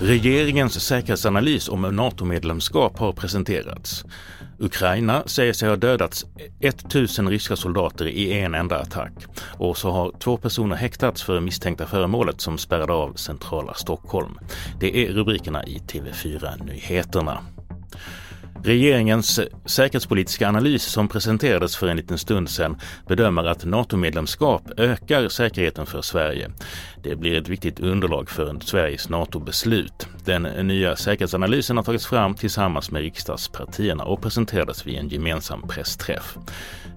Regeringens säkerhetsanalys om NATO-medlemskap har presenterats. Ukraina säger sig ha dödats 1000 ryska soldater i en enda attack och så har två personer häktats för misstänkta föremålet som spärrade av centrala Stockholm. Det är rubrikerna i TV4 Nyheterna. Regeringens säkerhetspolitiska analys som presenterades för en liten stund sedan bedömer att NATO-medlemskap ökar säkerheten för Sverige. Det blir ett viktigt underlag för Sveriges NATO-beslut. Den nya säkerhetsanalysen har tagits fram tillsammans med riksdagspartierna och presenterades vid en gemensam pressträff.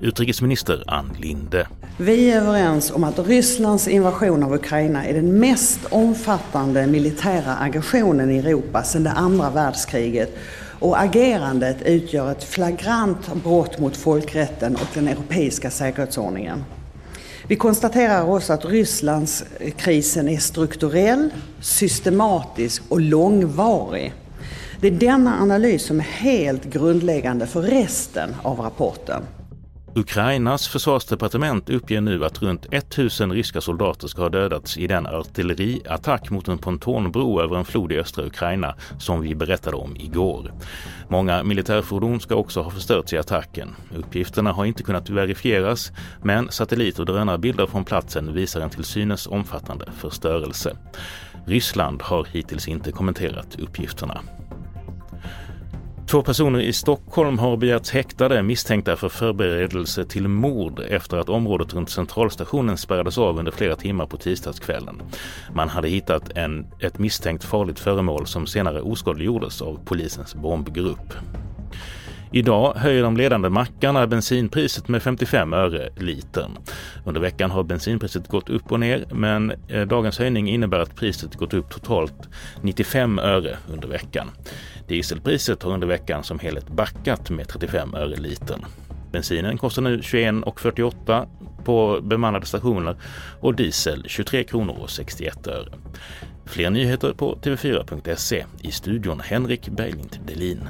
Utrikesminister Ann Linde. Vi är överens om att Rysslands invasion av Ukraina är den mest omfattande militära aggressionen i Europa sedan det andra världskriget och agerandet utgör ett flagrant brott mot folkrätten och den europeiska säkerhetsordningen. Vi konstaterar också att Rysslandskrisen eh, är strukturell, systematisk och långvarig. Det är denna analys som är helt grundläggande för resten av rapporten. Ukrainas försvarsdepartement uppger nu att runt 1000 ryska soldater ska ha dödats i den artilleriattack mot en pontonbro över en flod i östra Ukraina som vi berättade om igår. Många militärfordon ska också ha förstörts i attacken. Uppgifterna har inte kunnat verifieras men satellit och drönarbilder från platsen visar en till synes omfattande förstörelse. Ryssland har hittills inte kommenterat uppgifterna. Två personer i Stockholm har begärts häktade misstänkta för förberedelse till mord efter att området runt centralstationen spärrades av under flera timmar på tisdagskvällen. Man hade hittat en, ett misstänkt farligt föremål som senare oskadliggjordes av polisens bombgrupp. Idag höjer de ledande mackarna bensinpriset med 55 öre litern. Under veckan har bensinpriset gått upp och ner men eh, dagens höjning innebär att priset gått upp totalt 95 öre under veckan. Dieselpriset har under veckan som helhet backat med 35 öre litern. Bensinen kostar nu 21,48 på bemannade stationer och diesel 23 kronor och 61 öre. Fler nyheter på tv4.se. I studion Henrik Berglind Delin.